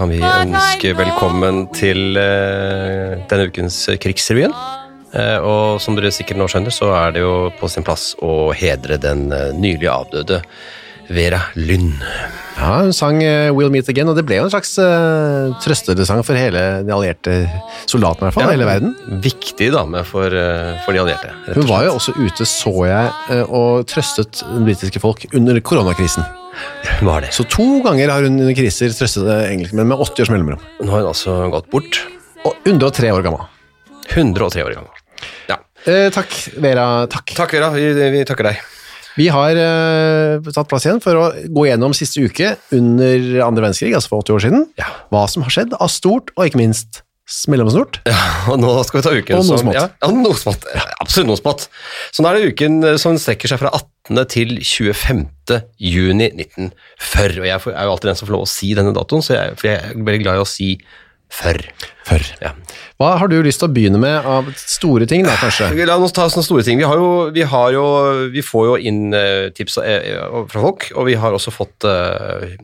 Kan vi ønske velkommen til eh, denne ukens Krigsrevyen. Eh, og som dere sikkert nå skjønner, så er det jo på sin plass å hedre den eh, nylig avdøde Vera Lynn. Ja, hun sang eh, We'll Meet Again, og det ble jo en slags uh, trøstesang for hele de allierte soldatene, i hvert fall, hele verden. Viktig dame for, uh, for de allierte. Hun var jo også ute, så jeg, uh, og trøstet britiske folk under koronakrisen. Hun var det. Så to ganger har hun under kriser trøstet engelskmenn med 80 års mellomrom. Nå har hun altså gått bort. Og 103 år gammel. 103 år gammel. Ja. Eh, takk, Vera. Takk. Takk, Vera. Vi, vi takker deg. Vi har uh, tatt plass igjen for å gå gjennom siste uke under andre verdenskrig, altså for 80 år siden. Ja. Hva som har skjedd av stort, og ikke minst mellomstort. Og nå skal vi ta uken Og noe smått. Ja, ja, noe smått. Ja, absolutt noe smått. Så nå er det uken eh, som strekker seg fra 18. til 25. juni 1940. Og jeg er jo alltid den som får lov å si denne datoen, så jeg, for jeg er veldig glad i å si før. Før. Ja. Hva har du lyst til å begynne med av store ting, da, kanskje? La oss ta sånne store ting. Vi, har jo, vi, har jo, vi får jo inn eh, tips eh, fra folk, og vi har også fått eh,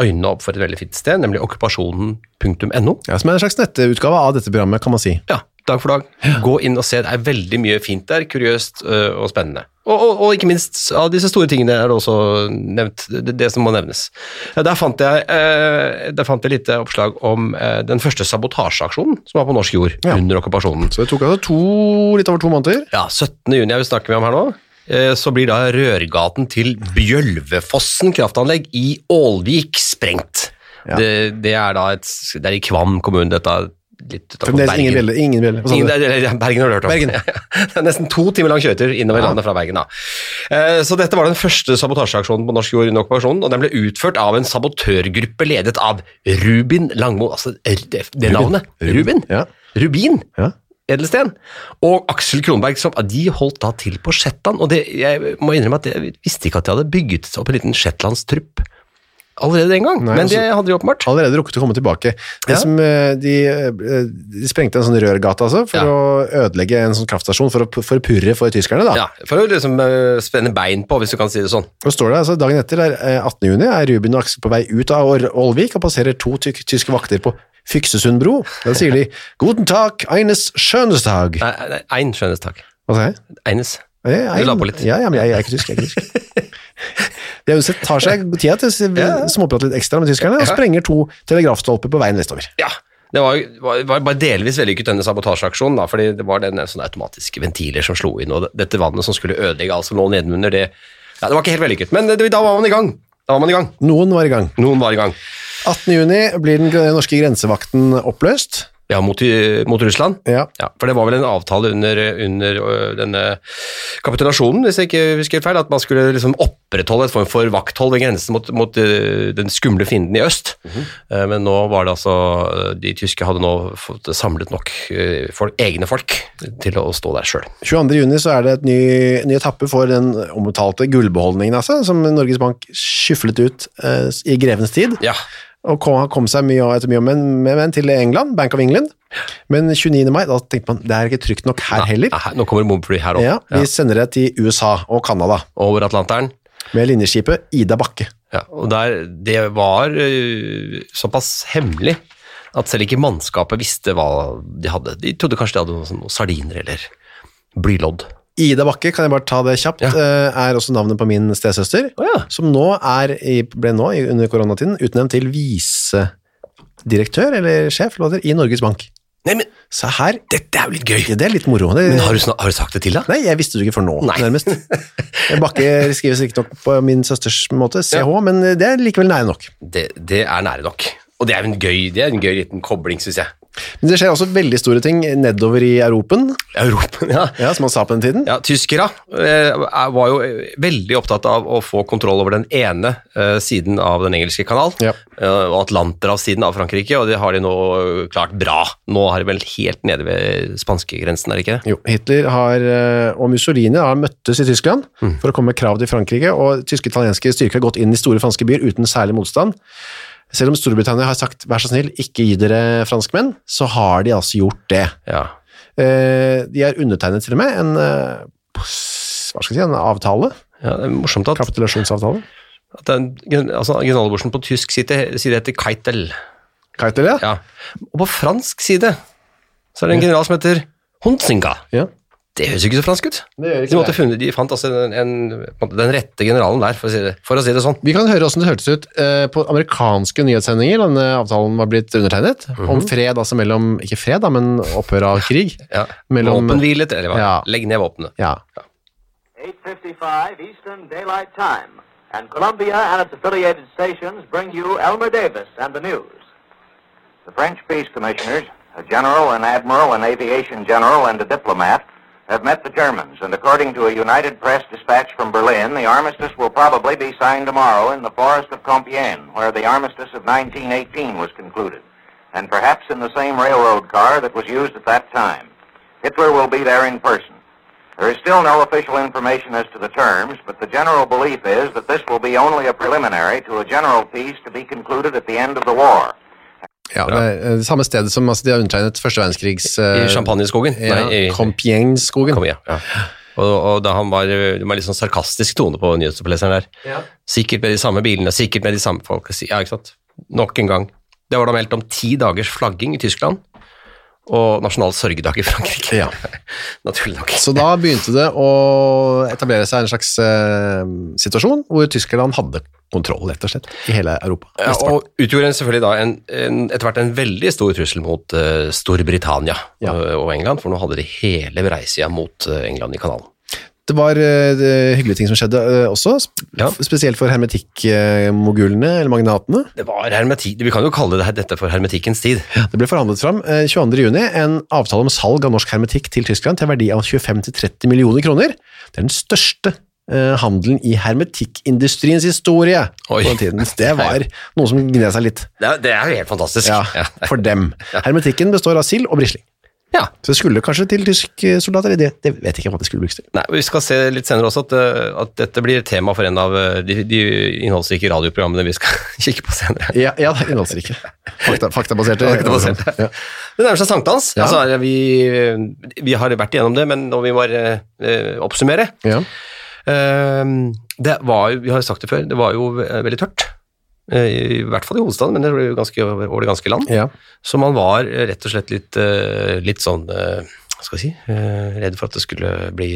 øynene opp for et veldig fint sted, nemlig okkupasjonen.no. Ja, Som er en slags nettutgave av dette programmet, kan man si. Ja, dag for dag. Gå inn og se. Det er veldig mye fint der. Kuriøst øh, og spennende. Og, og, og ikke minst av disse store tingene er det også nevnt det, det som må nevnes. Der fant jeg, eh, der fant jeg litt oppslag om den første sabotasjeaksjonen som var på norsk jord Ja. under okkupasjonen. Så det tok altså to, litt over to måneder. Ja, 17. juni jeg vi snakke med om her nå. Eh, Så blir da rørgaten til Bjølvefossen kraftanlegg i Ålvik sprengt. Ja. Det, det er da et, det er i Kvam kommune, dette litt utenfor Fremdeles ingen Bergen. Ingen bjelle. Hva sa Ingen, det er- det er- Bergen har du hørt om. Bergen. det er nesten to timer lang kjøretur innover Ja. landet fra Bergen. Da. Eh, Så dette var den første sabotasjeaksjonen på norsk jord under okkupasjonen, og den ble utført av en sabotørgruppe ledet av Rubin Langmo. Altså det, det navnet. Rubin. Ja. Rubin. Ja. Edelsten. Og Aksel Kronberg, som, de holdt da til på Shetland. Og det, jeg må innrømme at jeg visste ikke at de hadde bygget opp en liten shetlandstrupp allerede den gang. Nei, Men det altså- hadde de åpenbart. Allerede rukket å komme tilbake. Det Ja. som, eh, de, eh, de sprengte en sånn rørgate altså, for Ja. å ødelegge en sånn kraftstasjon for å forpurre for tyskerne. Da. Ja, For å liksom eh, spenne bein på, hvis du kan si det sånn. Og står det altså, Dagen etter, er, eh, 18. juni, er Ruben og Aksel på vei ut av Ålvik og passerer to ty tyske vakter på Fyksesund bro. Da sier de 'Guten Tag, eines Schönestag'. Nei, nei, Ein Schönestag. Hva sa jeg? Eines. Litt. Ja, ja, men jeg, jeg er ikke tysk. Jeg er ikke tysk. De tar seg tida til å småprate litt ekstra med tyskerne, og sprenger to telegrafstolper på veien vestover. Ja. Det var, var, var bare delvis vellykket denne sabotasjeaksjonen, da, fordi det var den sånne automatiske ventiler som slo inn, og dette vannet som skulle ødelegge alt som lå nedenunder det ja, Det var ikke helt vellykket, men det, da var man i gang. Da var man i gang. Noen var i gang. Noen var i gang. 18. juni blir den norske grensevakten oppløst. Ja, mot, mot Russland. Ja. Ja, for det var vel en avtale under, under denne kapitulasjonen, hvis jeg ikke husker feil, at man skulle liksom opprettholde et form for vakthold ved grensen mot, mot den skumle fienden i øst. Eh, Men nå var det altså De tyske hadde nå fått samlet nok folk, egne folk til å stå der sjøl. 22. juni så er det et ny, ny etappe for den omtalte gullbeholdningen, altså, som Norges Bank skyflet ut eh, i grevens tid, Ja. Og kom, kom seg mye etter mye om men, men, men til England, Bank of England. Men 29. mai, da tenkte man, det er ikke trygt nok her heller. Ja, her- nå kommer bombefly her også. Ja, vi sender det til USA og Canada, Over Atlanteren. med linjeskipet Ida Bakke. Ja, og der, det var uh, såpass hemmelig at selv ikke mannskapet visste hva de hadde. De trodde kanskje de hadde noen, sånne sardiner eller blylodd. Ida Bakke, kan jeg bare ta det kjapt, Ja. eh, er også navnet på min stesøster, Oh, ja. som nå er, ble nå under koronatiden utnevnt til visedirektør, eller sjef, eller i Norges Bank. Nei, men Se her, dette er jo litt gøy. ja, det er litt moro. Det, Men har du, har du sagt det til da? Nei, jeg visste det ikke for nå, Nei. nærmest. Bakke skrives riktignok på min søsters måte, CH, men det er likevel nære nok. Det, det er nære nok. Og det er jo en gøy, det er en gøy liten kobling, syns jeg. Men det skjer også veldig store ting nedover i Europen, Europen, ja. ja, som man sa på den tiden. Ja, Tyskere eh, var jo veldig opptatt av å få kontroll over den ene eh, siden av den engelske kanal, Ja. eh, og Atlanterhavssiden av Frankrike, og det har de nå klart bra. Nå har de vel helt nede ved spanskegrensen, er det ikke det? Jo, Hitler har, eh, og Mussolini har møttes i Tyskland for å komme med krav til Frankrike, og tyske italienske styrker har gått inn i store franske byer uten særlig motstand. Selv om Storbritannia har sagt vær så snill, ikke gi dere franskmenn, så har de altså gjort det. Ja. Eh, De har undertegnet til og med en, eh, hva skal jeg si, en avtale, ja, det er morsomt at, kapitulasjonsavtale. at den, altså, generalborsen på tysk side, side heter Keitel. Keitel, ja. Ja. Og på fransk side så er det en general som heter Hunzinga. ja. Det høres jo ikke så fransk ut. Det gjør ikke de, måtte det. funnet, de fant altså en, en, den rette generalen der, for å si det, for å si det sånn. Vi kan høre hvordan det hørtes ut eh, på amerikanske nyhetssendinger da denne avtalen var blitt undertegnet, om fred, altså mellom, ikke fred da, men opphør av krig. Ja. Mellom- Våpenhvilet, eller hva? Ja. Legg ned våpenet. Ja, 8.55 Eastern Daylight Time. And Columbia and its affiliated stations bring you Elmer Davis and the news. The French peace commissioners, a general, an admiral, an aviation general, and a diplomat, have met the Germans, and according to a United Press dispatch from Berlin, the armistice will probably be signed tomorrow in the forest of Compiègne, where the armistice of 1918 was concluded, and perhaps in the same railroad car that was used at that time. Hitler will be there in person. There is still no official information as to the terms, but the general belief is that this will be only a preliminary to a general peace to be concluded at the end of the war. Ja det er eh, det samme stedet som altså, de har undertegnet første verdenskrigs... I eh, Champagneskogen. Ja, Nei, i Compiègne-skogen. Ja. Og, og da han var, det var litt sånn sarkastisk tone på nyhetsoppleseren der. Sikkert med de samme bilene, sikkert med de samme folk. Ja, ikke sant. Nok en gang. Det var da meldt om ti dagers flagging i Tyskland, og nasjonal sørgedag i Frankrike. Ja. Naturlig nok. Så da begynte det å etablere seg en slags eh, situasjon hvor Tyskland hadde kontroll, rett og slett, i hele Europa. Ja, og utgjorde selvfølgelig da en, en, etter hvert en veldig stor trussel mot uh, Storbritannia Ja. eh, og England, for nå hadde de hele breisida mot eh, England i kanalen. Det var uh, hyggelige ting som skjedde uh, også, sp Ja. spesielt for hermetikkmogulene, eller magnatene. Det var hermetikk, vi kan jo kalle det, dette for hermetikkens tid. Det ble forhandlet fram uh, 22. juni en avtale om salg av norsk hermetikk til Tyskland til en verdi av 25-30 millioner kroner. Det er den største eh, handelen i hermetikkindustriens historie Oi. på den tiden. Det var noe som gned seg litt. Det er, det er jo helt fantastisk. Ja, for dem. Hermetikken består av sild og brisling. Ja. Så det skulle kanskje til tyske soldater, det, det vet jeg ikke hva det skulle brukes til. Nei, Vi skal se litt senere også at, eh, at dette blir tema for en av eh, de, de innholdsrike radioprogrammene vi skal kikke på senere. Ja, ja innholdsrike. Fakta, faktabaserte. Faktabaserte. Ja. Det nærmer seg sankthans. Ja. Altså, vi, vi har vært igjennom det, men nå vi må eh, oppsummere. Ja. Eh, det var jo, vi har sagt det før, det var jo veldig tørt. Eh, I hvert fall i hovedstaden, men det ble jo ganske over det ganske land. Ja. Så man var rett og slett litt, eh, litt sånn eh, Hva skal jeg si Redd for at det skulle bli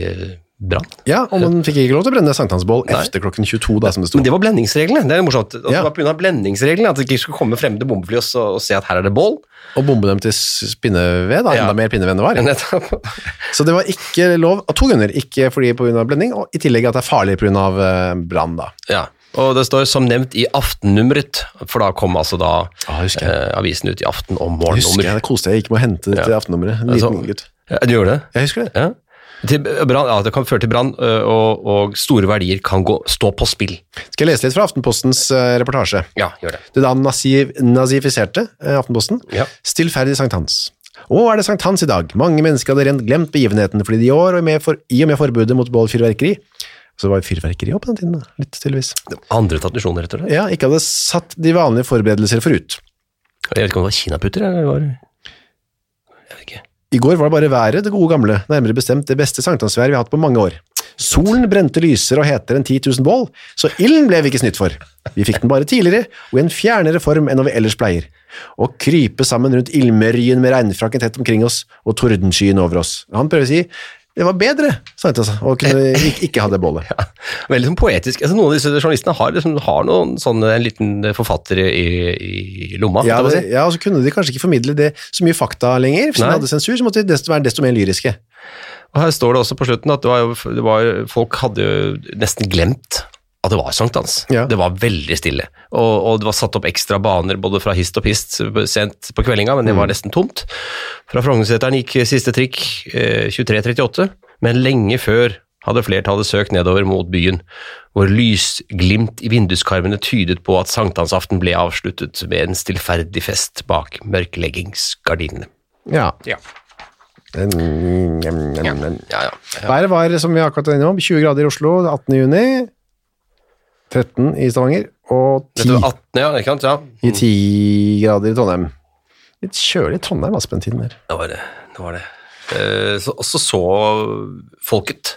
brann. ja, og man fikk ikke lov til å brenne sankthansbål etter klokken 22, da, som det stod. Men det var blendingsreglene. Det er morsomt. Altså, Ja. Det var pga. blendingsreglene at det ikke skulle komme fremmede bombefly og, så- og se at her er det bål. Og bombe dem til spinneved, da, Ja. enda mer pinneved enn det var. Nettopp. Så det var ikke lov av to grunner. Ikke fordi av blending, og i tillegg at det er farlig av eh, brann, da. Ja. Og det står som nevnt i aftennummeret, for da kom altså da Ah, eh, avisen ut i aften om Husker jeg, det koste jeg gikk med å hente det til Ja. aftennummeret. En Altså, liten gutt. Ja, du gjorde det? Jeg husker det. Ja. Til brann, ja, det kan føre til brann, og, og store verdier kan gå, stå på spill. Skal jeg lese litt fra Aftenpostens reportasje? Ja, gjør det. Det da naziv, nazifiserte Aftenposten. Ja. Stillferdig sankthans. Å, er det sankthans i dag? Mange mennesker hadde rent glemt begivenheten, fordi de i år, og med for, i og med forbudet mot bålfyrverkeri, så var det fyrverkeri også på den tiden, da, litt tydeligvis. Andre tradisjoner, rett og slett. Ja, ikke hadde satt de vanlige forberedelser forut. Jeg vet ikke om det var kinaputter, eller var. I går var det bare været, det gode gamle, nærmere bestemt det beste sankthansværet vi har hatt på mange år. Solen brente lysere og hetere enn 10 000 bål, så ilden ble vi ikke snytt for. Vi fikk den bare tidligere, og i en fjernere form enn hva vi ellers pleier. Å krype sammen rundt ildmørjen med regnfrakken tett omkring oss og tordenskyen over oss. Han prøver å si det var bedre, å kunne ikke, ikke ha det bålet. Ja, veldig sånn poetisk. Altså, noen av disse journalistene har, liksom, har noen sånne, en liten forfatter i, i lomma. Ja, det, si. ja, og så kunne de kanskje ikke formidle det så mye fakta lenger, Hvis de hadde sensur, så måtte de desto, være desto mer lyriske. Og her står det også på slutten at det var, det var, folk hadde jo nesten glemt at det var sankthans. Ja. Det var veldig stille. Og, og det var satt opp ekstra baner både fra hist og pist sent på kveldinga, men det Mm. var nesten tomt. Fra Frognerseteren gikk siste trikk eh, 23.38, men lenge før hadde flertallet søkt nedover mot byen, hvor lysglimt i vinduskarmene tydet på at sankthansaften ble avsluttet med en stillferdig fest bak mørkleggingsgardinene. Ja. Ja. Mm, mm, mm, mm. Ja, ja. Været var, som vi akkurat var innom, 20 grader i Oslo 18. juni, 13 i Stavanger, og 10, Dette var 18, ja, ikke sant? Ja. i 10 grader i Trondheim. Litt kjølig i Trondheim, altså, på den tiden der. Det var det. det, var det. Eh, så, og så så folket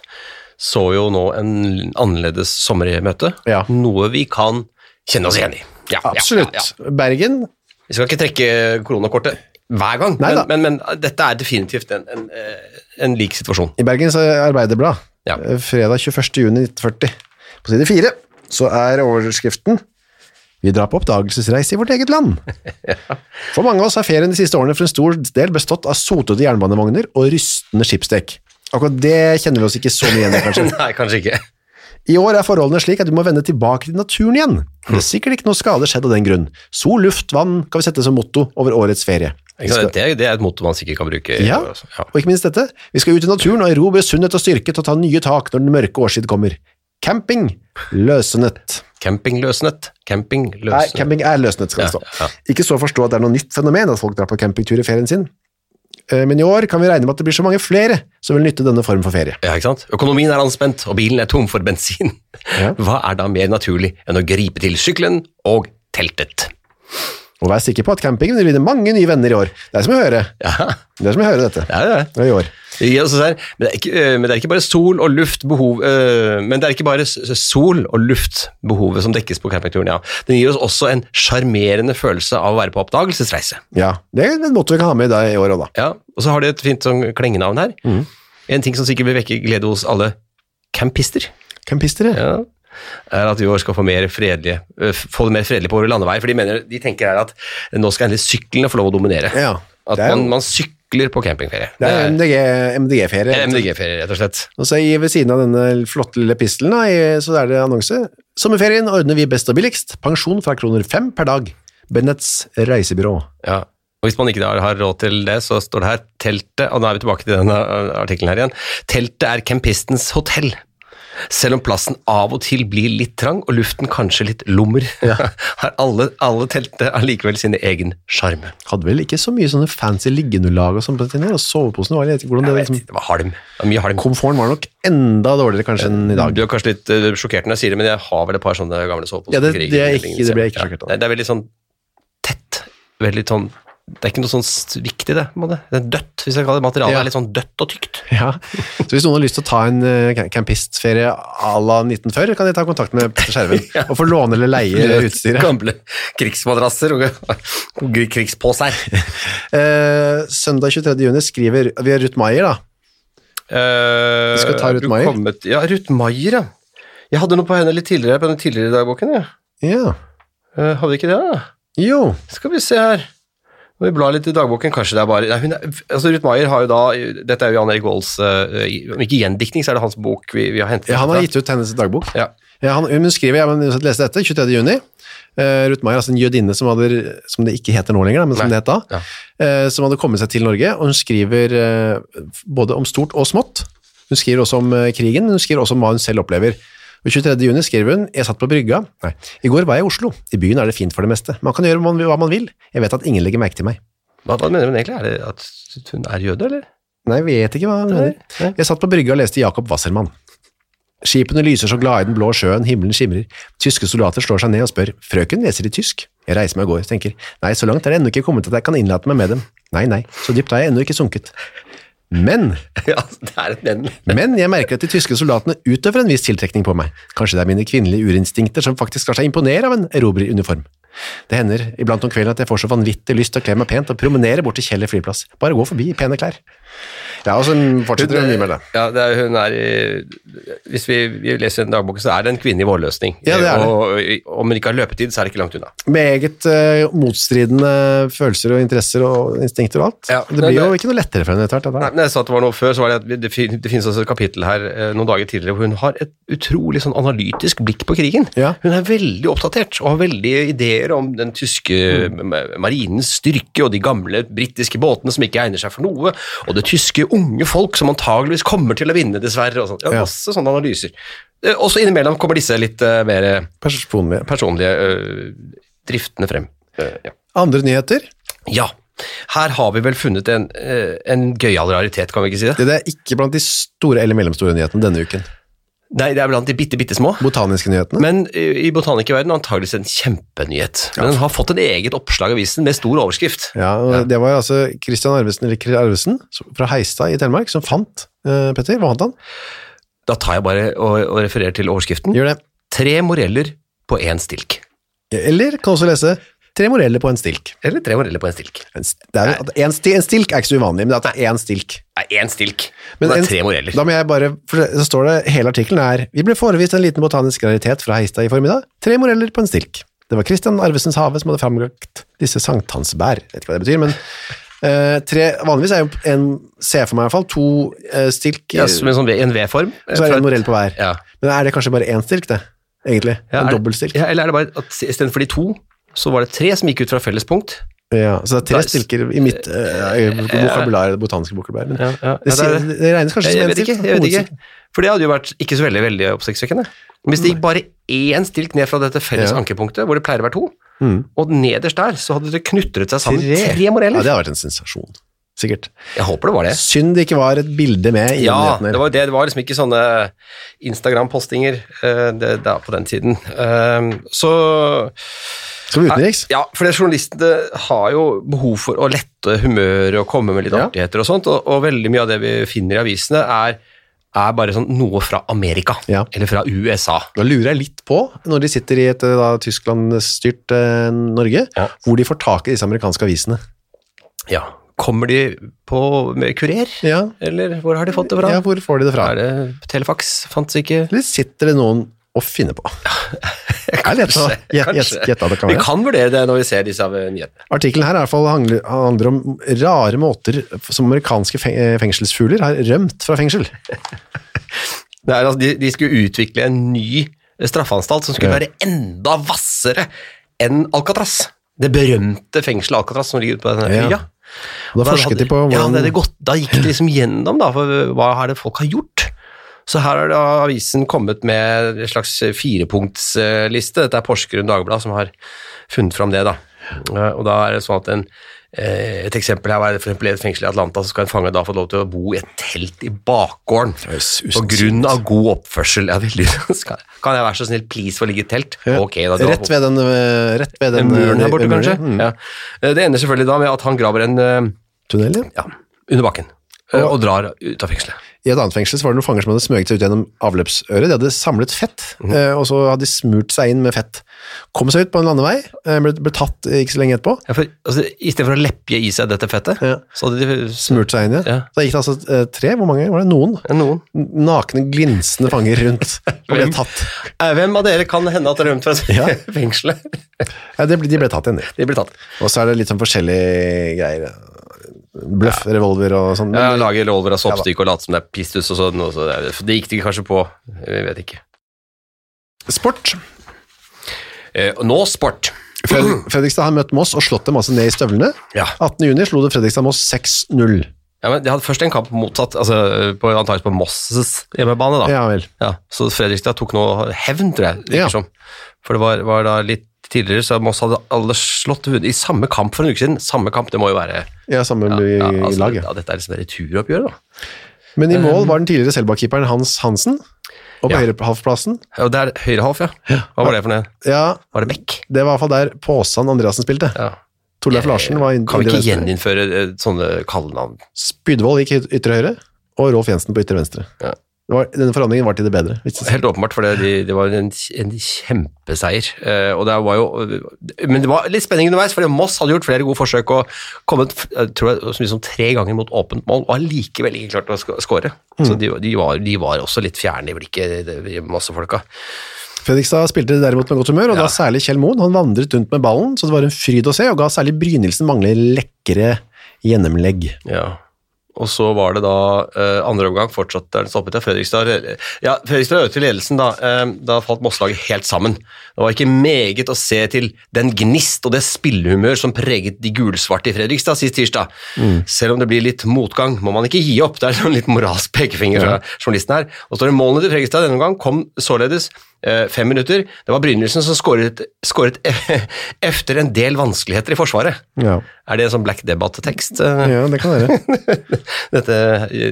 så jo nå en annerledes sommermøte, Ja. noe vi kan kjenne oss igjen i. Ja, Absolutt. ja. Bergen, Vi skal ikke trekke koronakortet hver gang, men, men, men dette er definitivt en, en, eh, en lik situasjon. i Bergens Arbeiderblad, Ja. eh, fredag 21. juni 1940, på side 4, så er overskriften Vi drar på oppdagelsesreise i vårt eget land. For mange av oss har ferien de siste årene for en stor del bestått av sotete jernbanevogner og rystende skipsdekk. Akkurat det kjenner vi oss ikke så mye igjen i, kanskje. Nei, kanskje ikke. I år er forholdene slik at vi må vende tilbake til naturen igjen. Det er sikkert ikke noe skade skjedd av den grunn. Sol, luft, vann kan vi sette som motto over årets ferie. Skal. Det, er- et motto man sikkert kan bruke. Ja. ja. og ikke minst dette, vi skal ut i naturen og erobre sunnhet og styrke til å ta nye tak når den mørke årstid kommer. Camping, løsnet. Camping løsnet. Camping løsnet. Nei, camping er løsnet, skal det stå. ja. Ikke så å forstå at det er noe nytt fenomen at folk drar på campingtur i ferien sin. Eh, Men i år kan vi regne med at det blir så mange flere som vil nytte denne form for ferie. Ja, ikke sant? Økonomien er anspent, og bilen er tom for bensin. Ja. Hva er da mer naturlig enn å gripe til sykkelen og teltet? Og vær sikker på at campingen vil vinne mange nye venner i år. Det er som å høre. Ja, Det er som å høre dette. det er det. Det er i år. Der, men, det ikke, øh, men det er ikke bare sol og luft behov, øh, men det er ikke bare sol og luftbehovet som dekkes på campingturen, ja. Den gir oss også en sjarmerende følelse av å være på oppdagelsesreise. Ja, det er en måte vi kan ha med i i år òg, da. Ja, og så har de et fint sånn klengenavn her. Mm. En ting som sikkert vil vekke glede hos alle campister, Campister, ja, er at vi år skal få, mer fredelige, øh, få det mer fredelig på våre landeveier, for de, mener, de tenker her at nå skal endelig syklene få lov å dominere. Ja, At man, man sykler på campingferie. det er MDG, MDG-ferie. Er MDG-ferie, rett og slett. Og så ved siden av denne flotte lille pistelen, så er det annonse. Sommerferien ordner vi best og billigst. Pensjon fra kroner fem per dag. Bennets reisebyrå. Ja. Og hvis man ikke har, råd til det, så står det her teltet, og nå er vi tilbake til denne uh, artikkelen her igjen, teltet er campistens hotell. Selv om plassen av og til blir litt trang, og luften kanskje litt lummer, har alle, alle teltene allikevel sin egen sjarm. Hadde vel ikke så mye sånne fancy liggeunderlag og sånn på den tiden, og soveposene var litt hvordan det vet liksom, Det var halm. Det var mye halm. Komforten var nok enda dårligere kanskje enn i dag. Du er kanskje litt uh, sjokkert når jeg sier det, men jeg har vel et par sånne gamle soveposer. Ja, det- det er ikke- det ble jeg ikke sjokkert av. Ja. det er veldig sånn tett. Veldig sånn Det er ikke noe sånn viktig, det. måte. Det er dødt, hvis jeg kaller det. Materialet Ja. er litt sånn dødt og tykt. Ja. Så hvis noen har lyst til å ta en eh, campistferie à la 1940, kan de ta kontakt med Petter Skjerven og få låne eller leie utstyret. Gamle krigsmadrasser og krigsposer. Eh, søndag 23. juni skriver vi har Ruth Maier, da. Uh, Vi skal ta Ruth Maier. Ja, Ruth Maier, ja. Jeg hadde noe på henne litt tidligere på den tidligere dagboken. Ja. Ja. Eh, hadde vi ikke det, da? Jo. Skal vi se her. Når vi blar litt i dagboken, kanskje det er bare nei, hun er, altså Ruth Maier har jo da Dette er jo Jan Erik Volds eh, Om ikke gjendiktning, så er det hans bok vi, vi har hentet. Ja, han har gitt ut hennes dagbok. ja. Ja, han, hun skriver, jeg har lest dette, 23. juni. Uh, Ruth Maier, altså en jødinne som, hadde, som det ikke heter nå lenger, men som Nei. det het da, eh, som hadde kommet seg til Norge, og hun skriver uh, både om stort og smått. Hun skriver også om krigen, men hun skriver også om hva hun selv opplever. Og 23. juni skriver hun, jeg satt på brygga, nei, i går var jeg i Oslo, i byen er det fint for det meste, man kan gjøre hva man, hva man vil, jeg vet at ingen legger merke til meg. Hva, hva mener hun egentlig? Er det at hun er jøde, eller? Nei, jeg vet ikke hva hun mener. Nei. Jeg satt på brygga og leste Jakob Wassermann. Skipene lyser så glade i den blå sjøen, himmelen skimrer. Tyske soldater slår seg ned og spør, frøken, leser de tysk? Jeg reiser meg og går, tenker, nei, så langt er det ennå ikke kommet at jeg kan innlate meg med dem. Nei, nei, så dypt har jeg ennå ikke sunket. Men, ja, det er et men. men jeg merker at de tyske soldatene utøver en viss tiltrekning på meg. Kanskje det er mine kvinnelige urinstinkter som faktisk lar seg imponere av en erobrer i uniform. Det hender iblant om kvelden at jeg får så vanvittig lyst til å kle meg pent og promenere bort til Kjeller flyplass. Bare gå forbi i pene klær. Ja, og så fortsetter hun mye med det. Ja, det er, hun er i, Hvis vi, vi leser den dagboken, så er det en kvinne i vårløsning. Ja, det er det. Og om hun ikke har løpetid, så er det ikke langt unna. Meget uh, motstridende følelser og interesser og instinkter og alt. Ja, det blir blir jo det- ikke noe lettere for henne etter hvert. Nei, men jeg sa at det var noe før, så var det at det, fin- det finnes også et kapittel her eh, noen dager tidligere hvor hun har et utrolig sånn analytisk blikk på krigen. Ja. Hun er veldig oppdatert og har veldig ideer om den tyske mm. marinens styrke og de gamle britiske båtene som ikke egner seg for noe, og det tyske unge folk som antageligvis kommer til å vinne, dessverre. Og sånt. ja, masse sånne analyser. og Også innimellom kommer disse litt uh, mer personlige, personlige uh, driftene frem. Uh, ja. Andre nyheter. ja. Her har vi vel funnet en, eh, en gøyal raritet, kan vi ikke si det? Det er ikke blant de store eller mellomstore nyhetene denne uken. Nei, det er blant de bitte, bitte små. Botaniske nyhetene. Men eh, i botanikerverdenen antageligvis en kjempenyhet. Men den har fått en eget oppslag i avisen med stor overskrift. Ja, og Det var altså Christian Arvesen, eller Arvesen fra Heistad i Telemark som fant eh, Petter. Hva fant han? Da tar jeg bare og, og refererer til overskriften. Gjør det. Tre moreller på én stilk. Eller kan også lese Tre moreller på en stilk. Eller tre moreller på en stilk. En, det er, en, stilk, en stilk er ikke så uvanlig, men at det er én stilk. Nei, én stilk. Men det en- er tre moreller. Da må jeg bare, for så står det, hele artikkelen er Vi ble forevist en liten botanisk raritet fra Heistad i formiddag. Tre moreller på en stilk. Det var Christian Arvesens Have som hadde framlagt disse sankthansbær. Jeg vet ikke hva det betyr, men uh, tre, vanligvis er jo en, ser jeg for meg i hvert fall, to uh, stilk, Ja, som en sånn V- en V-form. så er det en morell på hver. Ja. Men er det kanskje bare én stilk, det? Egentlig? Ja, en dobbeltstilk? Ja, eller er det bare at istedenfor de to, så var det tre som gikk ut fra felles punkt? Ja, så det er tre stilker i mitt uh, vokabular, det botaniske vokabular. Ja, ja. det, det det regnes kanskje som en stilk? jeg vet ikke. For det hadde jo vært ikke så veldig veldig oppsiktsvekkende. Hvis det gikk bare én stilk ned fra dette felles Ja. ankepunktet, hvor det pleier å være to, Mm. og nederst der så hadde det knutret seg sammen tre, Ja, moreller. det hadde vært en sensasjon. Sikkert. Jeg håper det var det. Synd det ikke var et bilde med i Ja, nyhetene. det var, det, det var liksom ikke sånne Instagram-postinger uh, på den tiden. Uh, så Skal vi utenriks? Ja, for journalistene har jo behov for å lette humøret og komme med litt Ja. artigheter og sånt, og, og veldig mye av det vi finner i avisene er, er bare sånn noe fra Amerika, Ja. eller fra USA. Da lurer jeg litt på, når de sitter i et eh, Tyskland-styrt eh, Norge, Ja. hvor de får tak i disse amerikanske avisene. Ja. Kommer de på med kurer? Ja, Eller hvor har de fått det fra? ja hvor får de det fra? Er det Telefax? Fantes ikke Eller sitter det noen å finne på? Kanskje, gjette kanskje. det kan Vi kan vurdere det når vi ser disse av nyhetene. Artikkelen her i hvert fall handler, handler om rare måter som amerikanske eh, fengselsfugler har rømt fra fengsel. Det er, altså, de, de skulle utvikle en ny straffeanstalt som skulle Ja. være enda hvassere enn Alcatraz. Det berømte fengselet Alcatraz som ligger ute på denne Ja. øya. Og da forsket de på ja, hvordan det gått, Da gikk de liksom gjennom da, for hva er det folk har gjort. Så her har avisen kommet med en slags firepunktsliste. Dette er Porsgrunn Dagblad som har funnet fram det. da. Eh, Og da er det sånn at en, Et eksempel her var for eksempel i et fengsel i Atlanta så skal en fange da få lov til å bo i et telt i bakgården. pga. God oppførsel. Ja, veldig. Kan jeg være så snill, please, få ligge i telt? Ok, da. Rett ved den, eh, rett ved den muren her eh, borte, kanskje? Mm. Ja. Eh, Det ender selvfølgelig da med at han graver en eh, Tunnel, ja. under bakken eh, og drar ut av fengselet. I et annet fengsel så var det noen fanger som hadde smøget seg ut gjennom avløpsøret. De hadde samlet fett, mm. eh, og så hadde de smurt seg inn med fett. Kom seg ut på en landevei, eh, ble, ble tatt ikke så lenge etterpå. Ja, for, altså, I stedet for å lepje i seg dette fettet, Ja. så hadde de Smurt seg inn, ja. Ja. Da gikk det altså eh, tre, hvor mange var det? Noen? Ja, noen. Nakne, glinsende fanger rundt og ble tatt. Hvem av dere kan hende at dere har rømt fra Ja. fengselet? Ja, det, ble- de ble tatt igjen, de. De ble tatt. Og så er det litt sånn forskjellige greier. Bløff, revolver og sånn. Ja, Lage revolver av soppstykke og late som det er pistus og sånn. Og så det, gikk de kanskje på, jeg vet ikke. Sport. Eh, nå sport. Fred Fredrikstad har møtt Moss og slått dem altså ned i støvlene. Ja. 18. juni slo det Fredrikstad Moss 6-0. ja, men De hadde først en kamp motsatt, altså på, antakelig på Mosses hjemmebane. da. Ja vel. Ja, så Fredrikstad tok nå hevn, tror jeg. Ja. som. For det var, var da litt tidligere, så Moss hadde alle slått Vunnet i samme kamp for en uke siden. Samme kamp, det må jo være Ja, samme ja, i ja, altså, lag. Ja. Dette er liksom returoppgjør, da. Men i mål var den tidligere Selbakk-keeperen Hans Hansen. Og på Ja. høyrehalvplassen Ja, det er høyrehalv, ja. Hva var det for noe? Ja, Var det Beck? det var i hvert fall der Påsan Andreassen spilte. Ja. Torleif Larsen var inn- Kan vi ikke gjeninnføre eh, sånne kallenavn? Spydvold gikk yt- ytre høyre, og Rolf Jensen på ytre venstre. Ja. Var, denne forandringen var til det bedre. Helt åpenbart, for det, de, det var en, en kjempeseier. Eh, og det var jo, men det var litt spenning underveis, for Moss hadde gjort flere gode forsøk og kommet tror jeg, så mye som tre ganger mot åpent mål, og allikevel ikke klart å skåre. Mm. Så de, de, var, de var også litt fjerne i blikket, Mossefolka. Fredrikstad spilte derimot med godt humør, og Ja. da særlig Kjell Moen. Han vandret rundt med ballen, så det var en fryd å se, og ga særlig Brynildsen mange lekre gjennomlegg. Ja. Og så var det da eh, andre omgang, fortsatt der det stoppet. Ja, Fredrikstad ja, Fredrikstad økte ledelsen, da. Eh, da falt Mosselaget helt sammen. Det var ikke meget å se til den gnist og det spillehumør som preget de gulsvarte i Fredrikstad sist tirsdag. Selv om det blir litt motgang, må man ikke gi opp. Det er en litt moralsk pekefinger fra journalisten her. Og så står det målene til Fredrikstad denne omgang kom således fem minutter. Det var Brynildsen som skåret, skåret efter en del vanskeligheter i Forsvaret. Ja, Er det en sånn Black Debate-tekst? eh? ja det kan være. Dette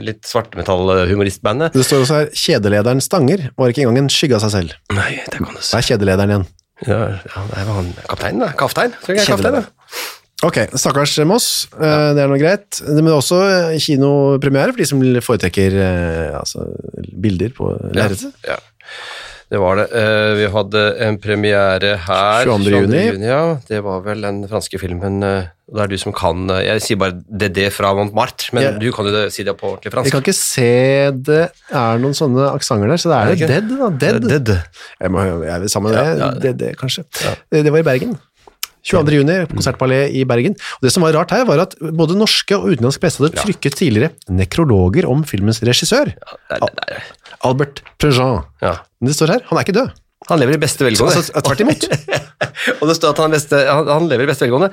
litt svartmetall-humoristbandet. Det står også her, kjedelederen Stanger var ikke engang en skygge av seg selv. Nei, det kan du si. Det er kjedelederen igjen. Ja, ja, det var han kapteinen, da. Kaftein. Tror jeg er kaptein, da. Ok, stakkars Moss, Ja. det er noe greit. Men også eh, kinopremiere for de som foretrekker eh, altså, bilder på lerretet. Ja. Det var det. Eh, vi hadde en premiere her 22. juni. Ja, det var vel den franske filmen eh, Det er du som kan eh, Jeg sier bare DD fra Montmartre, men yeah. du kan jo det, si det på ordentlig Jeg Vi kan ikke se det er noen sånne aksanger der, så det er, det dead, da. Dead. Dead. Jeg, må, jeg sammen med Ja, det. ja. Det, kanskje. Det, det var i Bergen. 22. juni, på Konsertpalet i Bergen. Og det som var rart her, var at både norske og utenlandsk presse hadde trykket tidligere nekrologer om filmens regissør. Albert Prejean. Ja. Men det står her, han er ikke død. Han lever i beste velgående. Altså, tvert imot. og det står at han, beste, han, han lever i beste velgående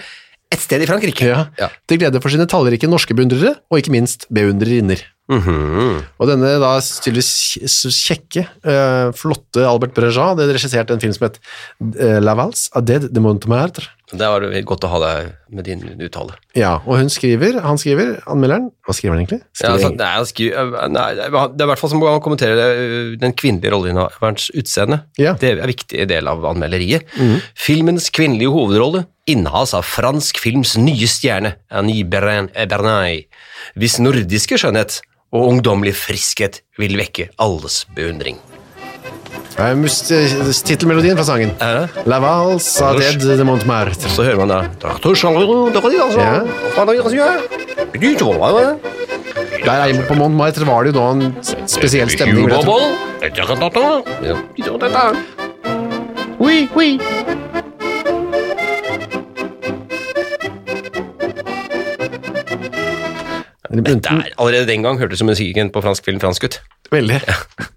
et sted i Frankrike. Ja. Ja. Til glede for sine tallrike norske beundrere, og ikke minst beundrerinner. Mhm. Og denne da tydeligvis kjekke, uh, flotte Albert Breja det regisserte en film som het uh, La Valse, A Dead de Montmartre. Det var det godt å ha deg med din uttale. Ja, og hun skriver, han skriver, anmelderen, hva skriver han egentlig? Ja, altså, nei, han skriver, nei, det er i hvert fall som han kommenterer det, den kvinnelige rolleinnehaverens utseende. Ja. Det er en viktig del av anmelderiet. Filmens kvinnelige hovedrolle innehas av fransk films nye stjerne, Annie eh, Bernay, hvis nordiske skjønnhet og ungdommelig friskhet vil vekke alles beundring. Det eh, titelmelodien fra sangen. Er det? La Valse, à de Montmartre. Så hører man da Ja. Ja. Der er, på Montmartre var det jo da en spesiell stemning. Ja. Oui. Oui, oui. Der, allerede den gang hørtes musikken på fransk film fransk ut. Veldig.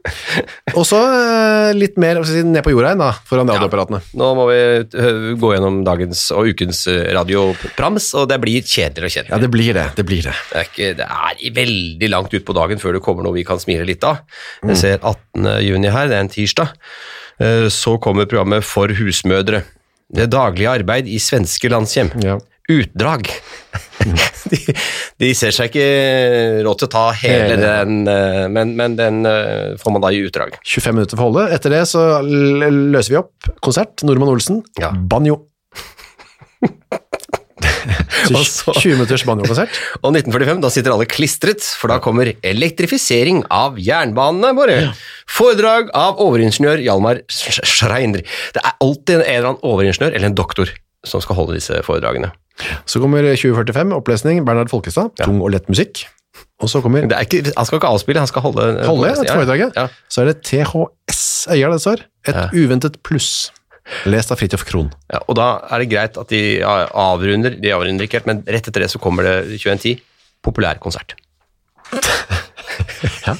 Og så eh, litt mer ned på jorda igjen, da, foran radioapparatene. Nå må vi øh, gå gjennom dagens og ukens øh, radioprams, og det blir kjedeligere og Ja, det blir det. Det blir det. Det er, ikke, det er veldig langt ut på dagen før det kommer noe vi kan smile litt av. Jeg ser 18. juni her, det er en tirsdag. Eh, Så kommer programmet For husmødre. Det daglige arbeid i svenske landshjem. Ja. Utdrag. de, de ser seg ikke råd til å ta hele Hele. den, eh, men, men den eh, får man da i utdrag. 25 minutter for holdet. Etter det så løser vi opp konsert. Nordmann Olsen, Ja. banjo. Så så- 20 minutters banjokonsert. Og 1945, da sitter alle klistret, for da kommer elektrifisering av jernbanene våre. Foredrag av overingeniør Hjalmar Schreiner. Det er alltid en eller annen overingeniør eller en doktor som skal holde disse foredragene. Så kommer 2045, opplesning, Bernhard Folkestad, tung og lett musikk. Og så kommer Det er ikke, han skal ikke avspille, han skal holde Holde et foredraget. Ja. Så er det THS Øyer det står. Et Ja. uventet pluss. Lest av Fridtjof Krohn. Ja, og da er det greit at de avrunder, de avrunder ikke helt, men rett etter det så kommer det 2110, populærkonsert. Ja.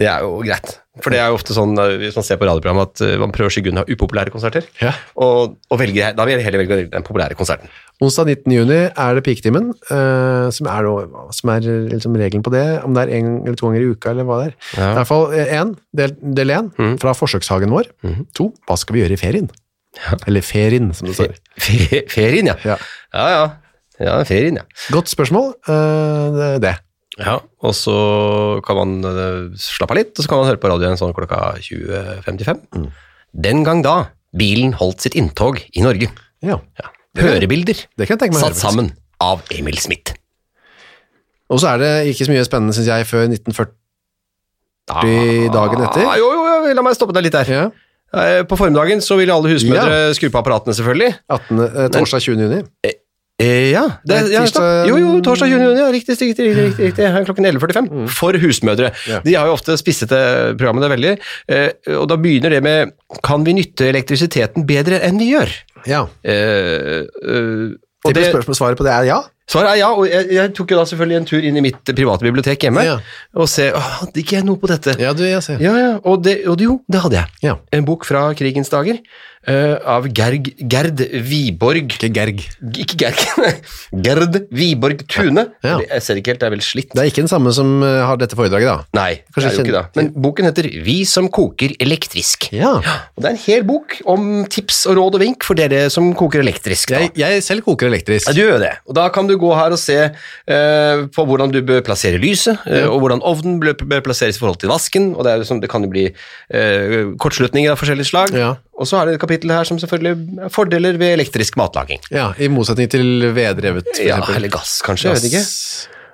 Det er jo greit, for det er jo ofte sånn eh, hvis man ser på radioprogram at eh, man prøver å skygge unna upopulære konserter, Ja. og, og velge, da vil jeg heller velge den populære konserten. Onsdag 19. juni er det piketimen, uh, som er, som er liksom regelen på det, om det er en eller to ganger i uka, eller hva det er. Ja. I hvert fall én, del, én, mm. fra forsøkshagen vår. To, hva skal vi gjøre i ferien? Eller ferien, som det står. Fe- Ferien, ja. Ja. Ja, ja. Ja, ferien, ja. Godt spørsmål, uh, det- det. Ja, og så kan man eh, slappe av litt, og så kan man høre på radioen sånn klokka 20.55. Den gang da bilen holdt sitt inntog i Norge. Ja. Ja. Hørebilder Det kan jeg tenke meg satt sammen av Emil Smith. Og så er det ikke så mye spennende, synes jeg, før 1940 dagen etter. Ah, jo, jo, jo, la meg stoppe deg litt der. Ja. Eh, På formiddagen så ville alle husmødre skru på apparatene, selvfølgelig. 18, eh, torsdag 20. juni. Eh, ja, det, ja tirsdag- jo, jo, torsdag 20. juni, ja, riktig, riktig, riktig, riktig, riktig. Klokken 11.45, for husmødre. Ja. De har jo ofte spissete det programmet det veldig, eh, og da begynner det med, kan vi nytte elektrisiteten bedre enn vi gjør? Ja. Eh, eh, og det, spørsmål, svaret på det er ja. svaret er ja, og jeg, jeg tok jo da selvfølgelig en tur inn i mitt private bibliotek hjemme, Ja. og se, «Åh, hadde ikke jeg noe på dette? Ja, du, jeg ser. Ja, ja, og, det, og det, jo, det hadde jeg. Ja. En bok fra krigens dager, eh, av Gerg, Gerd Wiborg. Ikke Gerg. Ikke Gerg, Gerd Wiborg Tune. Ja. Jeg ser ikke helt, det er vel slitt. Det er ikke den samme som eh, har dette foredraget, da. Nei, det er jo ikke det. Men boken heter Vi som koker elektrisk. Ja. Og det er en hel bok om tips og råd og vink for dere som koker elektrisk. Jeg, jeg selv koker elektrisk. Ja, du gjør det. Og da kan du gå her og se uh, på hvordan du bør plassere lyset, uh, og hvordan ovnen bør, bør plasseres i forhold til vasken, og det, er sånn, det kan jo bli kortslutninger av forskjellige slag. Ja. Og så er det et kapittel her som selvfølgelig er fordeler ved elektrisk matlaging. Ja, I motsetning til vedrevet, f.eks. Ja, eller gass, kanskje. Jeg vet ikke.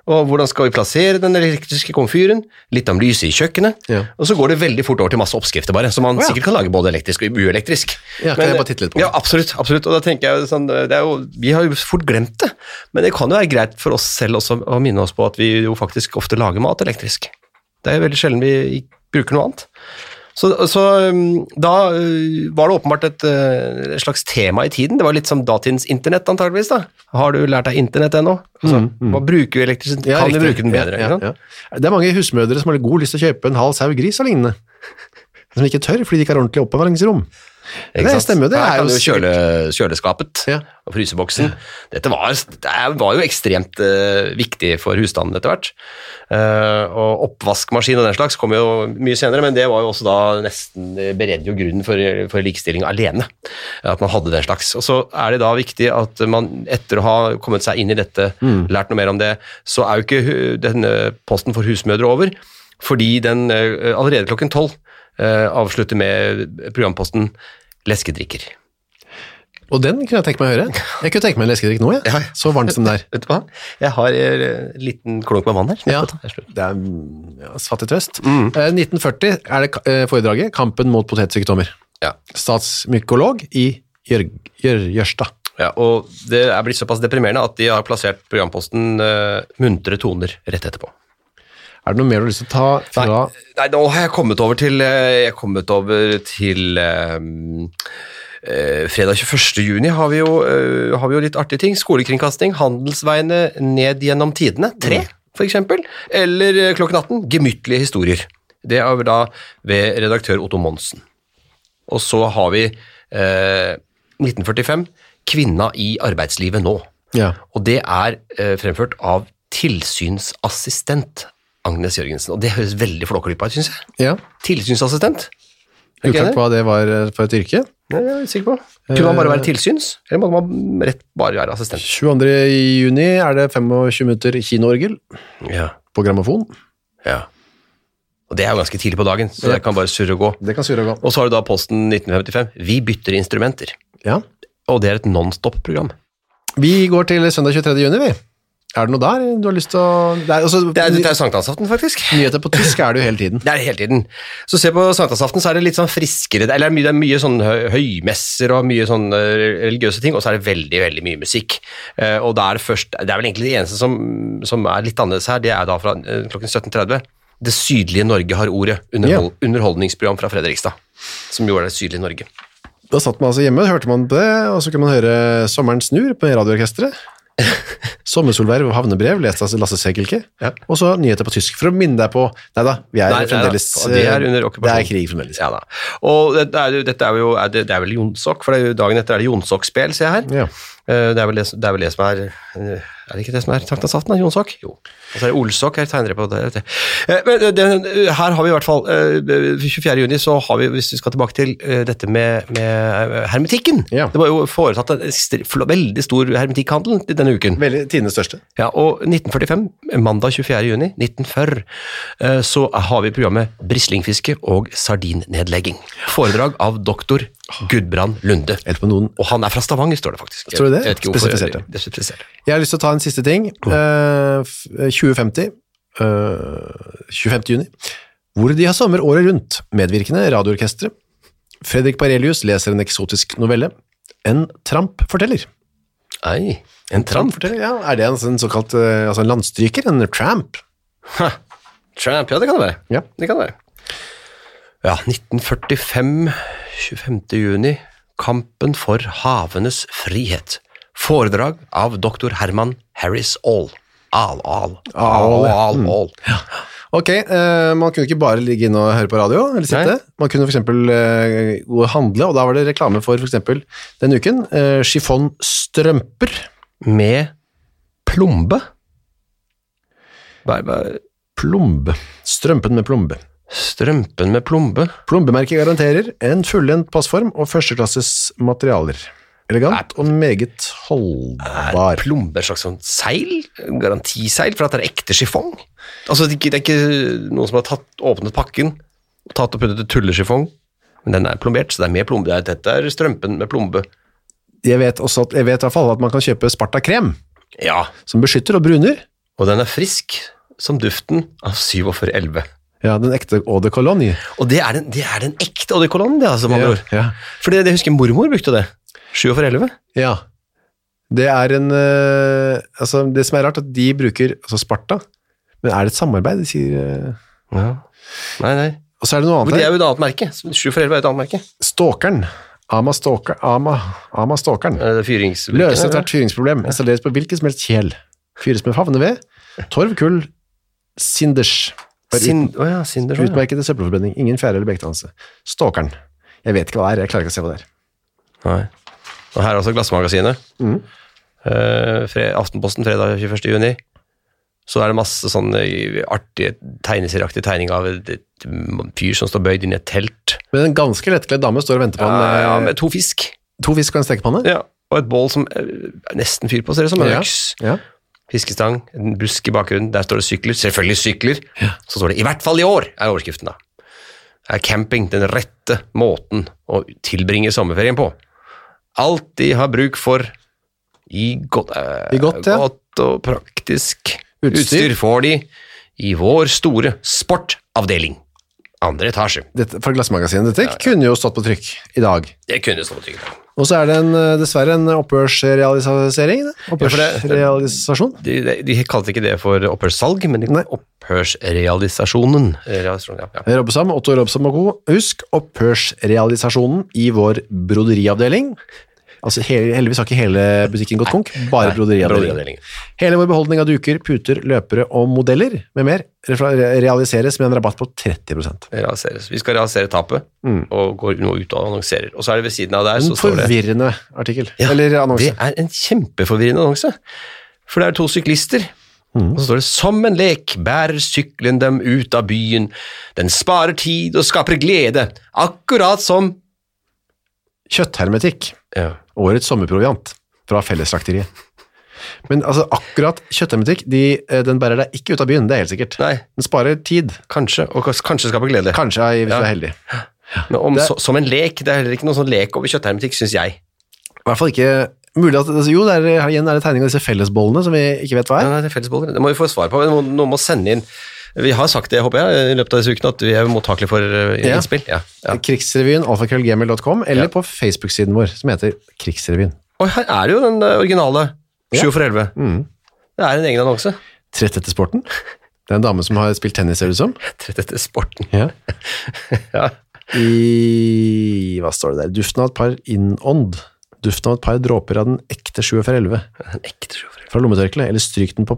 Og hvordan skal vi plassere den elektriske komfyren? Litt om lyset i kjøkkenet. Ja. Og så går det veldig fort over til masse oppskrifter, bare, som man oh, ja. sikkert kan lage både elektrisk og uelektrisk. Ja, kan jeg bare titte litt på det? Ja, absolutt. absolutt. Og da tenker jeg sånn, det jo, Vi har jo fort glemt det, men det kan jo være greit for oss selv også å minne oss på at vi jo faktisk ofte lager mat elektrisk. Det er jo veldig sjelden vi bruker noe annet. Så, så um, da uh, var det åpenbart et, uh, et slags tema i tiden. Det var litt som datidens internett, antageligvis. da. Har du lært deg internett ennå? Altså, Hva bruker vi elektrisitet? Mm, Ja, kan vi du bruke den bedre? Ja, ja, ja. Det er mange husmødre som har god lyst til å kjøpe en halv sau gris og lignende. Som ikke tør, fordi de ikke har ordentlig oppbevaringsrom. Ikke Det stemmer jo, det er kan jo du kjøle, kjøleskapet Ja. og fryseboksen. Dette var, det var jo ekstremt uh, viktig for husstanden etter hvert. Uh, og oppvaskmaskin og den slags kom jo mye senere, men det var jo også da nesten beredde jo grunnen for, for likestilling alene. At man hadde den slags. Og så er det da viktig at man etter å ha kommet seg inn i dette, lært noe mer om det, så er jo ikke denne posten for husmødre over, fordi den eh, allerede klokken tolv eh, avslutter med programposten leskedrikker. Og den kunne jeg tenke meg å høre. Jeg kunne tenke meg en leskedrikk nå, jeg. Ja. Så varmt som det er. Vet du hva? Jeg har eh, en liten klunk med vann her. Ja, det er mm, ja, fattig trøst. Mm. Eh, 1940 er det eh, foredraget 'Kampen mot potetsykdommer'. Ja. Statsmykolog i Jør Jør Jørstad. ja, og det er blitt såpass deprimerende at de har plassert programposten eh, muntre toner rett etterpå. Er det noe mer du har lyst til å ta fra Nei, nei, nå har jeg kommet over til, eh, jeg kommet over til eh, eh, fredag 21. juni har vi, jo, har vi jo litt artige ting. Skolekringkasting, handelsveiene ned gjennom tidene, tre for eksempel. Eller klokken 18, gemyttlige historier. Det er da ved redaktør Otto Monsen. Og så har vi eh, 1945, Kvinna i arbeidslivet nå. Ja. Og det er eh, fremført av tilsynsassistent Agnes Jørgensen. Og det høres veldig flåklypa ut, syns jeg. ja. Tilsynsassistent? Uklart hva det var eh, for et yrke. Nei, jeg er sikker på. Kunne man bare være tilsyns, eller måtte man rett bare være assistent? 22. juni er det 25 minutter kinoorgel Ja. på grammofon. ja. Og det er jo ganske tidlig på dagen, så Ja. det kan bare surre og gå. Det kan surre og gå. Og så har du da posten 1955. Vi bytter instrumenter. Ja. Og det er et non-stop-program. Vi går til søndag 23. juni, vi. Er det noe der du har lyst til å det er, altså, Det er, det er sankthansaften, faktisk. Nyheter på tysk er det jo hele tiden. Det er det hele tiden. Så se på sankthansaften, så er det litt sånn friskere, eller det er mye, det er mye sånn høymesser og mye sånn eh, religiøse ting, og så er det veldig, veldig mye musikk. Eh, og det er først, det er vel egentlig det eneste som, som er litt annerledes her, det er da fra eh, klokken 17.30. Det sydlige Norge har ordet, underhold, underholdningsprogram fra Fredrikstad, som jo er det sydlige Norge. Da satt man altså hjemme, hørte man på det, og så kunne man høre Sommeren snur på radioorkestret. Sommersolverv og havnebrev, lest av Lasse Segelke. Ja. Og så nyheter på tysk, for å minne deg på Nei da, vi er Nei, nei fremdeles det er under Det er krig fremdeles. Ja da. Og det er, dette er jo, det, er vel Jonsok, for det er jo dagen etter er det Jonsok-spel, ser jeg her. Ja. Eh, Det er, vel det, det er vel det som er eh, Er det ikke det som er sankthansaften? da, Jonsok? Jo. Og så er det Olsok her tegnere på det. Eh, Men det, her har vi i hvert fall eh, 24. juni, så har vi, hvis vi skal tilbake til dette med, med hermetikken Ja. Det var jo foretatt en veldig stor hermetikkhandel denne uken. Veldig tidenes største. Ja, og 1945, mandag 24. juni 1940, eh, så har vi programmet Brislingfiske og sardinnedlegging. Foredrag av doktor Gudbrand Lunde. Eller på noen Og han er fra Stavanger, står det faktisk. Tror du det? Jeg Spesifiserte. Er. Jeg har lyst til å ta en siste ting. F- 2050, Uh, 25. juni. hvor de har sommer året rundt, medvirkende radioorkestre. Fredrik Barelius leser en eksotisk novelle. En tramp forteller. Ei, en tramp. forteller ja. Er det en, en såkalt eh, altså en landstryker? En tramp? Ha. Tramp, ja det kan det være. Ja. Det kan det være. Ja, 1945, 25. juni. Kampen for havenes frihet. Foredrag av dr. Herman Harris Aall. Aal, Aal. Aal. Aal, Aal. Ok, uh, man kunne ikke bare ligge inne og høre på radio, eller sitte. Nei. Man kunne for eksempel eh, gå og handle, og da var det reklame for eksempel denne uken. uh, chiffon strømper. Med plombe. Plombe. Strømpen med plombe. Strømpen med plombe. Plombemerket garanterer en fullendt passform og førsteklasses materialer. Elegant og meget Er holdbar. plombe et slags sånn seil? Garantiseil for at det er ekte chiffon? Altså, det er ikke, det er ikke noen som har tatt, åpnet pakken, og tatt og puttet et tulleschiffon, men den er plombert, så det er med plombe. Er- Dette er strømpen med plombe. Jeg vet, også at, jeg vet i hvert fall at man kan kjøpe Sparta krem, Ja, som beskytter og bruner. og den er frisk som duften av 4711. Ja, den ekte eau de cologne. Og det er den, det er den ekte eau de cologne, det altså, med andre ord. Ja, For det, det husker jeg mormor brukte det. 4711. ja. Det er en eh, Altså, det som er rart, at de bruker altså Sparta, men er det et samarbeid? De sier eh, Ja. Nei, nei. Og så er det noe Men annet det er jo et annet merke. 4711 er et annet merke. Stalkeren. Ama Stalker, Ama, Ama Stalkeren. Er. Løser ethvert fyringsproblem. Installeres på hvilken som helst kjel. Fyres med favneved, torv, kull, sinders. Å ja, ja. Utmerket til søppelforbrenning. Ingen fjære eller bekdannelse. Stalkeren. Jeg vet ikke hva det er, jeg klarer ikke å se hva det er. Nei. Og her er også Glassmagasinet. Mm. Uh, fred, Aftenposten fredag 21. juni. Så er det masse sånne artige tegneserieaktige tegning av et, fyr som står bøyd inn i et telt. Men en ganske lettkledd dame står og venter på Ja, en med, ja, med to fisk. to fisk og en stekepanne. Ja. Og et bål som eh, nesten fyr på, ser det ut som. En Ja. Ja. Fiskestang, en busk i bakgrunnen. Der står det sykler. Selvfølgelig sykler. Så står det 'I hvert fall i år', er overskriften, da. Er camping den rette måten å tilbringe sommerferien på? Alt de har bruk for i godt, eh, I godt, ja. godt og praktisk Utstyr. utstyr. får de i vår store sportavdeling. Andre etasje. Dette, fra Glassmagasinet. Dette kunne jo stått på trykk i dag. Det kunne stått på trykk i dag. Og så er det en, eh, dessverre en opphørsrealisering. Opphørsrealisasjon. De, de, de kalte ikke det for opphørssalg, men de opphørsrealisasjonen. Realisasjon, ja, ja. Robbesam, Otto Robbesam og co. Husk opphørsrealisasjonen i vår broderiavdeling. Altså, hele, heldigvis har ikke hele butikken gått konk, bare broderiavdelingen. Hele vår beholdning av duker, puter, løpere og modeller med mer realiseres med en rabatt på 30% realiseres. Vi skal realisere tapet, og går nå ut og annonserer. Og så er det ved siden av der, En så står det forvirrende artikkel. Ja, Eller annonse. Det er en kjempeforvirrende annonse. For det er to syklister. Og så står det 'Som en lek bærer sykkelen dem ut av byen'. Den sparer tid og skaper glede, akkurat som Kjøtthermetikk. ja. Årets sommerproviant fra Fellesslakteriet. Men altså, akkurat kjøtthermetikk, de, eh, den bærer deg ikke ut av byen, det er helt sikkert. Nei, Den sparer tid. kanskje, og kanskje skaper glede. Kanskje hvis Ja. du er heldig. Men om, Det- så, som en lek. Det er heller ikke noe sånn lek over kjøtthermetikk, syns jeg. I hvert fall ikke mulig at altså, Jo, det er, igjen er det tegning av disse fellesbollene som vi ikke vet hva Ja, er. nei, det er fellesboller. Det må vi få svar på. Noen noen må sende inn Vi har sagt det, håper jeg, i løpet av disse ukene, at vi er mottakelige for eh, innspill. Ja. Ja. Krigsrevyen, alfakrøllgmail.com, eller på Facebook-siden vår, som heter Krigsrevyen. Og her er det jo den eh, originale 7 for 11. Mm. Det er en egen annonse. Trett etter sporten. Det er en dame som har spilt tennis, ser det ut som. Trett etter sporten. Ja. Ja. I Hva står det der? Duften av et par innånd. Duften av et par dråper av den ekte 7 for 11 Den ekte 7 for 11. fra lommetørkleet, eller stryk den på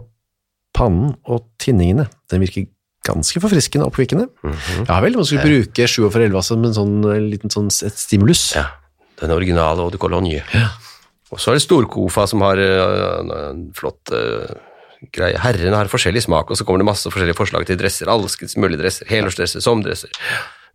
pannen og tinningene. Den virker ganske forfriskende og oppkvikkende. Mhm. Ja vel, man skulle bruke 7 for 11 som en sånn en liten sånn et stimulus. Ja, den originale Eau de Cologne. Og så er det Storkofa som har uh, en, flott uh, greie. Herrene har forskjellig smak, og så kommer det masse forskjellige forslag til dresser. Alskens mulige dresser, helårsdresser, somdresser.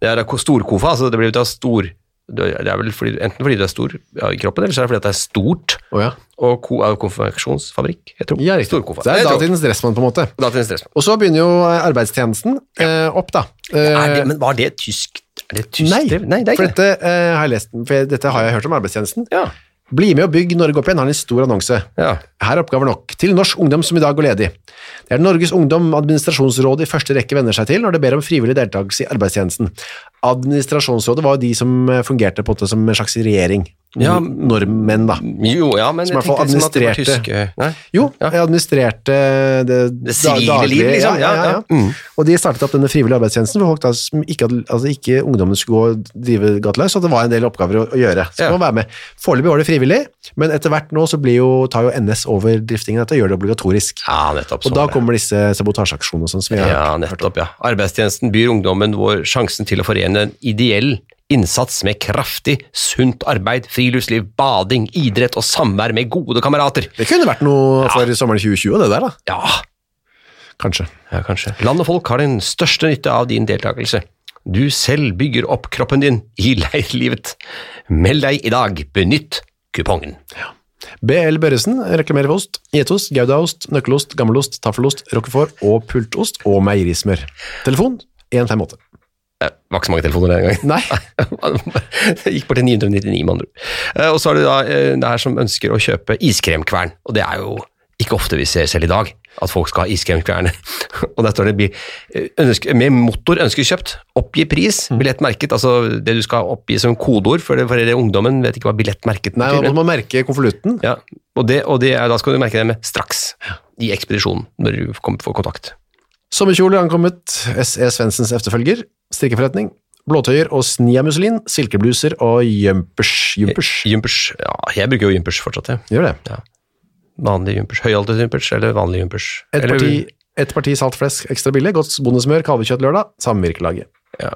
Det er Storkofa, altså det blir ut av stor det er vel fordi, enten fordi du er stor ja, i kroppen, eller så er det fordi at det er stort, Oh, ja. og ko er jo konfeksjonsfabrikk, jeg tror. ja, riktig. Det er datidens dressmann, på en måte. Datidens dressmann. Og så begynner jo eh, arbeidstjenesten eh, opp, da. Er det, Eh, men var det tysk? Er det tysk Nei. Nei, det er ikke for dette, eh, har jeg lest, for dette har jeg hørt om arbeidstjenesten. Ja. Bli med og bygg Norge opp igjen, har en stor annonse. Ja. Her er oppgaver nok til norsk ungdom som i dag går ledig. Det er Norges Ungdom Administrasjonsråd i første rekke vender seg til når det ber om frivillig deltakelse i arbeidstjenesten. Administrasjonsrådet var jo de som eh, fungerte på en måte som en slags regjering. Ja. Nordmenn, da. Jo, ja, men Som jeg tenkte liksom at det var tyske Nei? Jo, Ja. jeg administrerte det, Det sivile liv, liksom. Ja, ja, ja. Mm. Og de startet opp denne frivillige arbeidstjenesten for folk da, som ikke, altså ikke ungdommen skulle gå og drive gateløs, og det var en del oppgaver å, å gjøre. Så Ja. man være med. Foreløpig var det frivillig, men etter hvert nå så blir jo, tar jo NS over driftingen dette og gjør det obligatorisk. Ja, nettopp. Og da kommer disse sabotasjeaksjonene og sånn som vi har Ja, nettopp, ja. Arbeidstjenesten byr ungdommen vår sjansen til å forene en ideell innsats med kraftig, sunt arbeid, friluftsliv, bading, idrett og samvær med gode kamerater. Det kunne vært noe for sommeren 2020, det der da. Ja, Kanskje. ja, kanskje. Land og folk har den største nytte av din deltakelse. Du selv bygger opp kroppen din i leirlivet. Meld deg i dag, benytt kupongen. Ja. BL Børresen reklamerer for ost, getost, goudaost, nøkkelost, gammelost, taffelost, roquefort og pultost og meierismør. Telefon 158. Det var ikke så mange telefoner den gangen. Nei, Det gikk bort til 999 med andre ord. Eh, Og så har du da eh, det her som ønsker å kjøpe iskremkvern, og det er jo ikke ofte vi ser selv i dag, at folk skal ha iskremkvern. Og der står det eh, ønske, med motor ønsker kjøpt, oppgi pris, billettmerket, altså det du skal oppgi som kodeord, for, det- for det ungdommen vet ikke hva billettmerket. Nei, man må man merke konvolutten. Ja, og, det, og det er, da skal du merke det med straks, i ekspedisjonen, når du får kontakt. Sommerkjole ankommet, S.E. Svensens efterfølger, strikkeforretning, blåtøyer og sniamusselin, silkebluser og jumpers. Jumpers. Jumpers, ja, jeg bruker jo jumpers fortsatt, jeg. Gjør det. Vanlig jumpers, høyaltet jumpers, eller vanlig jumpers. Et Eller- parti, et parti saltflesk ekstra billig, godt bondesmør, kalvekjøtt lørdag, samvirkelaget. Ja.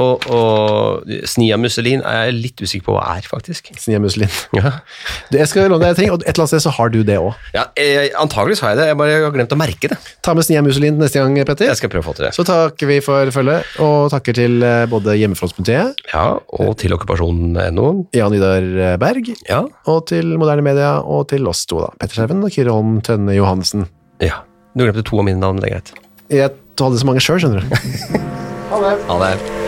Og, og Snia Musselin er jeg litt usikker på hva er, faktisk. Sniamusselin. Ja, Du, Jeg skal låne deg en ting, og et eller annet sted så har du det også. ja jeg, Antageligvis har jeg det, jeg bare har glemt å merke det. Ta med snia musselin neste gang, Petter. Jeg skal prøve å få til det. Så takker vi for følget, og takker til eh, både Hjemmefrontsmuseet, Ja, Og til okkupasjon.no. Jan Idar eh, Berg, Ja. og til Moderne Media, og til oss to, da. Petter Skjerven og Kyrre Holm Tønne Johannessen. ja. Du glemte to av mine navn, det er greit. Jeg hadde så mange sjøl, skjønner du. Ha det.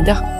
Canada.